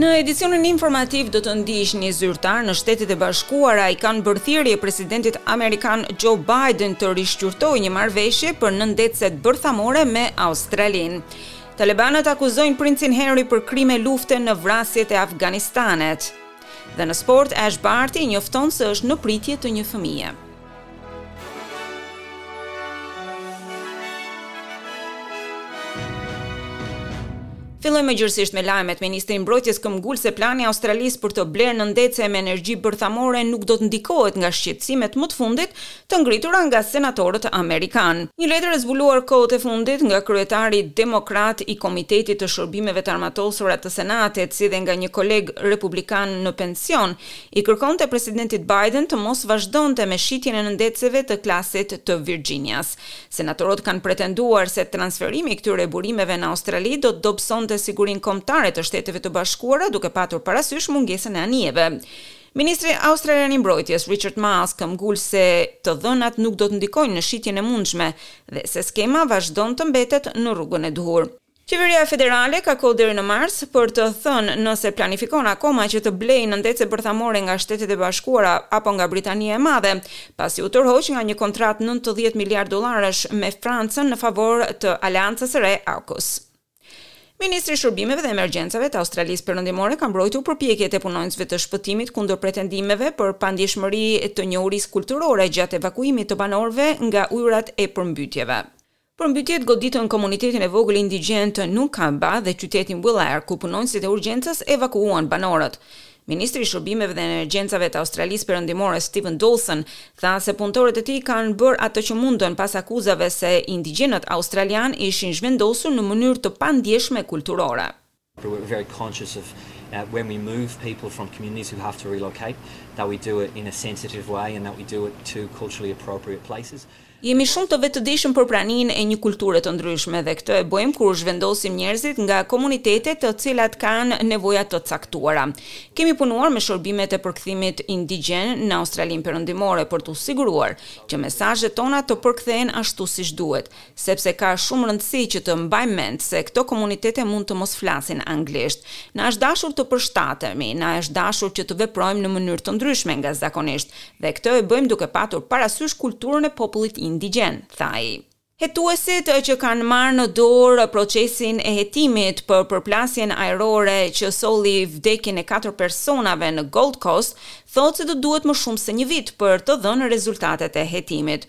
Në edicionin informativ do të ndiqni zyrtarë në Shtetet e Bashkuara i kanë bërë thirrje presidentit amerikan Joe Biden të rishqyrtojë një marrëveshje për nëndetëset bërthamore me Australinë. Talebanët akuzojnë Princin Harry për krime lufte në vrasjet e Afganistanit. Dhe në sport, Ash Barty njofton se është në pritje të një fëmije. Fillojmë gjërësisht me lajmet, Ministri i Mbrojtjes këmbëngul se plani i Australisë për të blerë nëndetëse me energji bërthamore nuk do të ndikohet nga shqetësimet më të fundit të ngritura nga senatorët amerikanë. Një letër e zbuluar kohët e fundit nga kryetari demokrat i Komitetit të Shërbimeve të Armatosura të Senatit, si dhe nga një koleg republikan në pension, i kërkonte Presidentit Biden të mos vazhdonte me shitjen e nëndetëseve të klasit të Virxhinias. Senatorët kanë pretenduar se transferimi i këtyre burimeve në Australi do të dobësonte sigurinë kombëtare të Shteteve të Bashkuara, duke patur parasysh mungesën e anijeve. Ministri australian i Mbrojtjes, Richard Marles ka ngulur se të dhënat nuk do të ndikojnë në shitjen e mundshme dhe se skema vazhdon të mbetet në rrugën e duhur. Qeveria federale ka kohë deri në mars për të thënë nëse planifikon akoma që të blejë nëndetëse bërthamore nga Shtetet e Bashkuara apo nga Britania e Madhe, pasi u tërhoq nga një kontratë nëntëdhjetë miliardë dollarësh me Francën në favor të aleancës së re AUKUS. Ministri i Shërbimeve dhe Emergjencave të Australisë Perëndimore ka mbrojtur përpjekjet e punonjësve të shpëtimit kundër pretendimeve për pandjeshmëri të njohurisë kulturore gjatë evakuimit të banorëve nga ujërat e përmbytjeve. Përmbytjet goditën komunitetin e vogël indigjen të Noonkanbah dhe qytetin Willare, ku punonjësit e urgjencës evakuuan banorët. Ministri i Shërbimeve dhe Emergjencave të Australisë Perëndimore Stephen Dawson tha se punëtorët e tij kanë bërë atë që mundën pas akuzave se indigjenët australianë ishin zhvendosur në mënyrë të pandjeshme kulturore. We're we're very conscious of uh, when we move people from communities who have to relocate, that we do it in a sensitive way and that we do it to culturally appropriate places. Jemi shumë të vetëdijshëm për praninë e një kulture të ndryshme dhe këtë e bëjmë kur zhvendosim njerëzit nga komunitete të cilat kanë nevoja të caktuara. Kemi punuar me shërbimet e përkthimit indigjen në Australinë Perëndimore për t'u siguruar që mesazhet tona të përkthehen ashtu siç duhet, sepse ka shumë rëndësi që të mbajmë mend se këto komunitete mund të mos flasin anglisht. Na është dashur të përshtatemi, na është dashur që të veprojmë në mënyrë të ndryshme nga zakonisht, Dhe këtë e bëjmë duke patur parasysh kulturën e popullit indigjen, tha ai. Hetuesit që kanë marrë në dorë procesin e hetimit për përplasjen ajrore që solli vdekjen e katër personave në Gold Coast, thonë se do të duhet më shumë se një vit për të dhënë rezultatet e hetimit.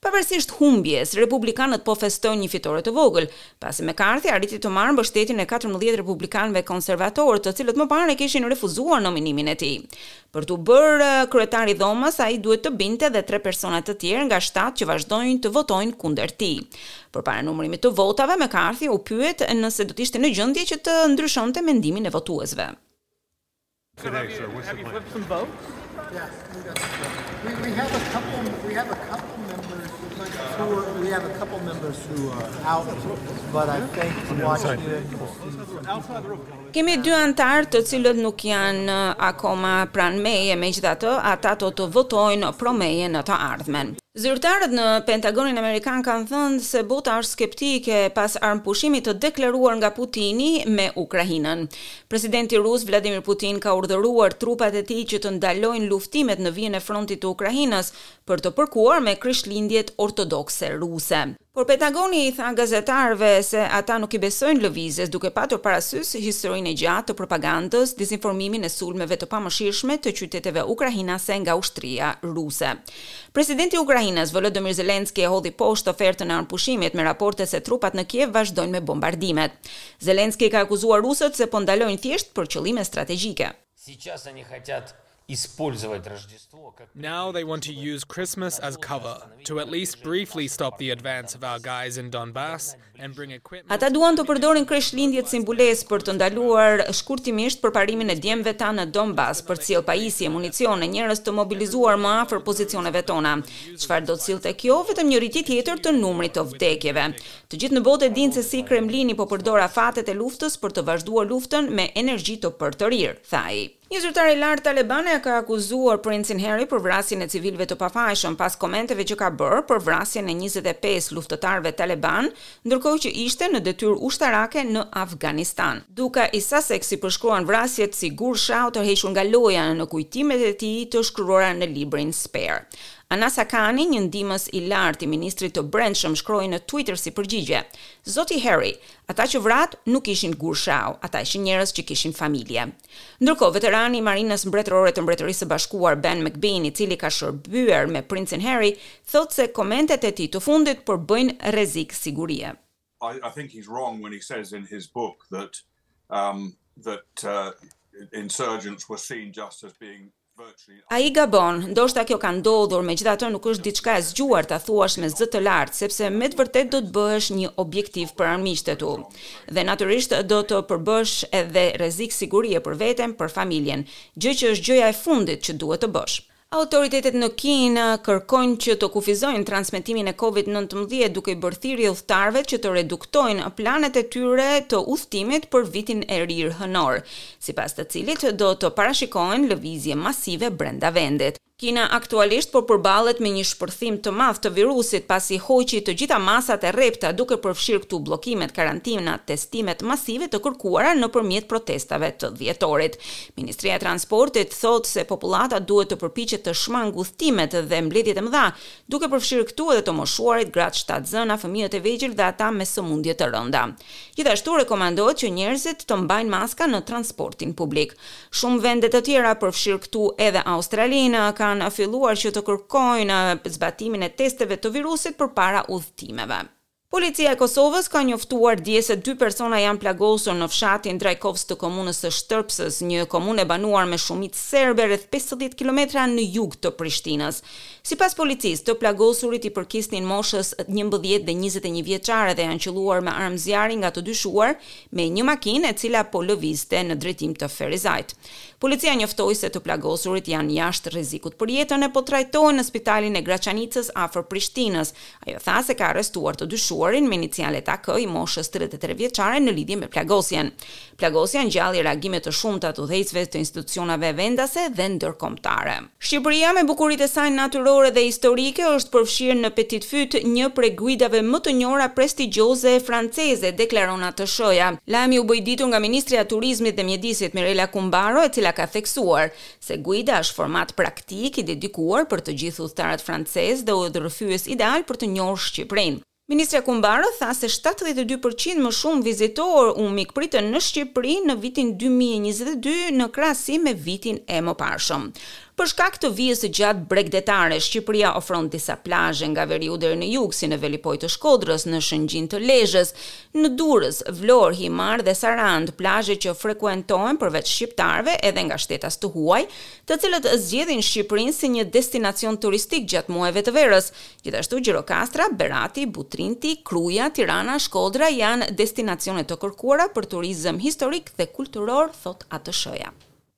Pavarësisht humbjes, republikanët po festojnë një fitore të vogël, pasi McCarthy arriti të marrë mbështetjen e katërmbëdhjetë republikanëve konservatorë, të cilët më parë e kishin refuzuar nominimin e tij. Për t'u bërë kryetar i Dhomës, ai duhet të bindte edhe tre persona të tjerë nga shtatë që vazhdojnë të votojnë kundër tij. Përpara numërimit të votave, McCarthy u pyet nëse do të ishte në gjendje që të ndryshonte mendimin e votuesve. So have you, have you flipped some votes? Yeah, we got we, we have a couple. We have a couple members who are, we have a couple members who are out, but I think watching it. Kemi dy anëtarë të cilët nuk janë uh, akoma pranë meje, megjithatë ata do të votojnë pro meje në të ardhmen. Zyrtarët në Pentagonin amerikan kanë thënë se bota është skeptike pas armëpushimit të deklaruar nga Putini me Ukrainën. Presidenti rus, Vladimir Putin ka urdhëruar trupat e tij që të ndalojnë luftimet në vijën e frontit të Ukrainës, për të përkuar me Krishtlindjet Ortodokse Ruse. Por Pentagoni i tha gazetarëve se ata nuk i besojnë lëvizjes, duke patur parasysh historinë e gjatë të propagandës, dezinformimin e sulmeve të pamëshirshme të qyteteve ukrainase nga ushtria ruse. Presidenti i Ukrainës, Volodymyr Zelensky e hodhi poshtë ofertën e armëpushimit, me raporte se trupat në Kiev vazhdojnë me bombardimet. Zelensky ka akuzuar rusët se po ndalojnë thjesht për qëllime strategjike. Now they want to use Christmas as cover to at least briefly stop the advance of our guys in Donbas and bring equipment. Ata duan të përdorin Krishtlindjet si mbulesë për të ndaluar shkurtimisht përparimin e djemve tanë në Donbas, për të sjellë pajisje, municion e njerëz të mobilizuar më afër pozicioneve tona. Çfarë do të sillte kjo? Vetëm një rritje tjetër të numrit të vdekjeve. Të gjithë në botë e dinë se si Kremlini po përdor afatet e luftës për të vazhduar luftën me energji të përtërirë, tha ai. Një zyrtar i lartë taleban e ka akuzuar Princin Harry për vrasjen e civilëve të pafajshëm pas komenteve që ka bërë për vrasjen e njëzet e pesë luftëtarëve talebanë ndërkohë që ishte në detyrë ushtarake në Afganistan. Duka i Sussex i përshkruan vrasjet si gurë shahu të hequr nga loja në kujtimet e tij të shkruara në librin Spare. Anas Haqqani, një ndihmës i lartë i ministrit të Brendshëm shkroi në Twitter si përgjigje, Zoti Harry, ata që vratë nuk ishin gurë shahu, ata ishin njerëz që kishin familje. Ndërkohë, veterani i Marinës Mbretërore të Mbretërisë së Bashkuar, Ben McBean, i cili ka shërbyer me Princin Harry, thotë se komentet e tij të fundit përbëjnë rrezik sigurie. I I think he's wrong when he says in his book that um that uh, insurgents were seen just as being Ai gabon, ndoshta kjo ka ndodhur, megjithatë nuk është diçka e zgjuar ta thuash me zë të lartë, sepse me të vërtetë do të bëhesh një objektiv për armiqtë e tu. Dhe natyrisht do të përbësh edhe rrezik sigurie për veten, për familjen, gjë që është gjëja e fundit që duhet të bësh. Autoritetet në Kinë kërkojnë që të kufizojnë transmetimin e Covid nëntëmbëdhjetë duke i bërë thirrje udhëtarëve që të reduktojnë planet e tyre të udhëtimit për vitin e ri hënor, sipas të cilit do të parashikohen lëvizje masive brenda vendit. Kina aktualisht po përballet me një shpërthim të madh të virusit, pasi hoqi të gjitha masat e rrepta, duke përfshirë këtu bllokimet, karantinat, testimet masive të kërkuara nëpërmjet protestave të dhjetorit. Ministria e Transportit thotë se popullata duhet të përpiqet të shmangë udhëtimet dhe mbledhjet e mëdha, duke përfshirë këtu edhe të moshuarit, gratë shtatzëna, fëmijët e vegjël dhe ata me sëmundje të rënda. Gjithashtu rekomandohet që njerëzit të mbajnë maska në transportin publik. Shumë vende të tjera, përfshirë këtu edhe Australinë, kanë filluar që të kërkojnë zbatimin e testeve të virusit përpara udhëtimeve. Policia e Kosovës ka njoftuar dje se dy persona janë plagosur në fshatin Drajkovc të komunës së Shtërpcës, një komunë e banuar me shumicë serbe rreth pesëdhjetë kilometra në jug të Prishtinës. Sipas policisë, të plagosurit i përkisnin moshës njëmbëdhjetë dhe njëzet e një vjeçare dhe janë qëlluar me armë zjarri nga të dyshuar me një makinë e cila po lëvizte në drejtim të Ferizajt. Policia njoftoi se të plagosurit janë jashtë rrezikut për jetën e po trajtohen në spitalin e Graçanicës afër Prishtinës, Ajo tha se ka arrestuar të dyshuarin me inicialet AK i moshës tridhjetë e tre vjeçare në lidhje me plagosjen. Plagosja ngjalli reagime të shumta të udhëheqësve të institucioneve vendase dhe ndërkombëtare. Shqipëria me bukuritë e saj natyrore dhe historike është përfshirë në Petit Futé, një prej guidave më të njohura prestigjioze franceze, deklaron ATSH-ja. Lajmi u bë i ditur nga ministrja e Turizmit dhe Mjedisit, Mirela Kumbaro, e cila ka theksuar se guida është format praktik i dedikuar për të gjithë udhëtarët francezë dhe udhërrëfyes ideal për të njohur Shqipërinë. Ministrja Kumbaro tha se shtatëdhjetë e dy për qind më shumë vizitorë u mikpritën në Shqipëri në vitin dy mijë e njëzet e dy në krahasim me vitin e mëparshëm. Për shkak të vijës së gjatë bregdetare, Shqipëria ofron disa plazhe nga veriu deri në jug, si në Velipojë të Shkodrës, në Shëngjin të Lezhës, Në Durrës, Vlorë, Himarë dhe Sarandë, plazhe që frekuentohen përveç shqiptarëve edhe nga shtetas të huaj, të cilët zgjedhin Shqipërinë si një destinacion turistik gjatë muajve të verës. Gjithashtu Gjirokastra, Berati, Butrinti, Kruja, Tirana, Shkodra janë destinacione të kërkuara për turizëm historik dhe kulturor, thotë ATSH-ja.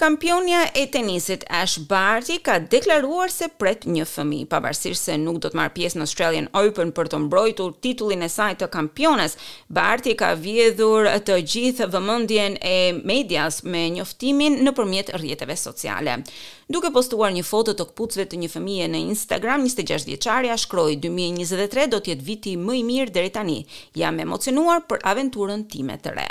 Kampionja e tenisit Ash Barty ka deklaruar se pret një fëmijë. Pavarësisht se nuk do të marrë pjesë në Australian Open për të mbrojtur titullin e saj të kampiones, Barty ka vjedhur të gjithë vëmendjen e medias me njoftimin nëpërmjet rrjeteve sociale. Duke postuar një foto të këpucëve të një fëmije në Instagram, njëzet e gjashtë vjeçarja shkroi, Dy mijë e njëzet e tre do të jetë viti më i mirë deri tani. Jam emocionuar për aventurën time të re.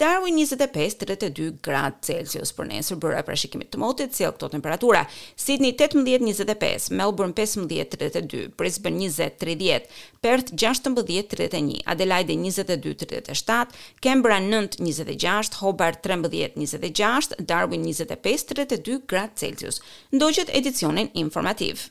Darwin njëzet e pesë, tridhjetë e dy gradë Celsius për nesër Byroja e parashikimit të motit sjell këto temperatura, Sydney tetëmbëdhjetë, njëzet e pesë, Melbourne pesëmbëdhjetë, tridhjetë e dy, Brisbane njëzet, tridhjetë, Perth gjashtëmbëdhjetë, tridhjetë e një, Adelaide njëzet e dy, tridhjetë e shtatë, Canberra nëntë, njëzet e gjashtë, Hobart trembëdhjetë, njëzet e gjashtë, Darwin njëzet e pesë, tridhjetë e dy gradë Celsius. Ndoqët edicionin informativ.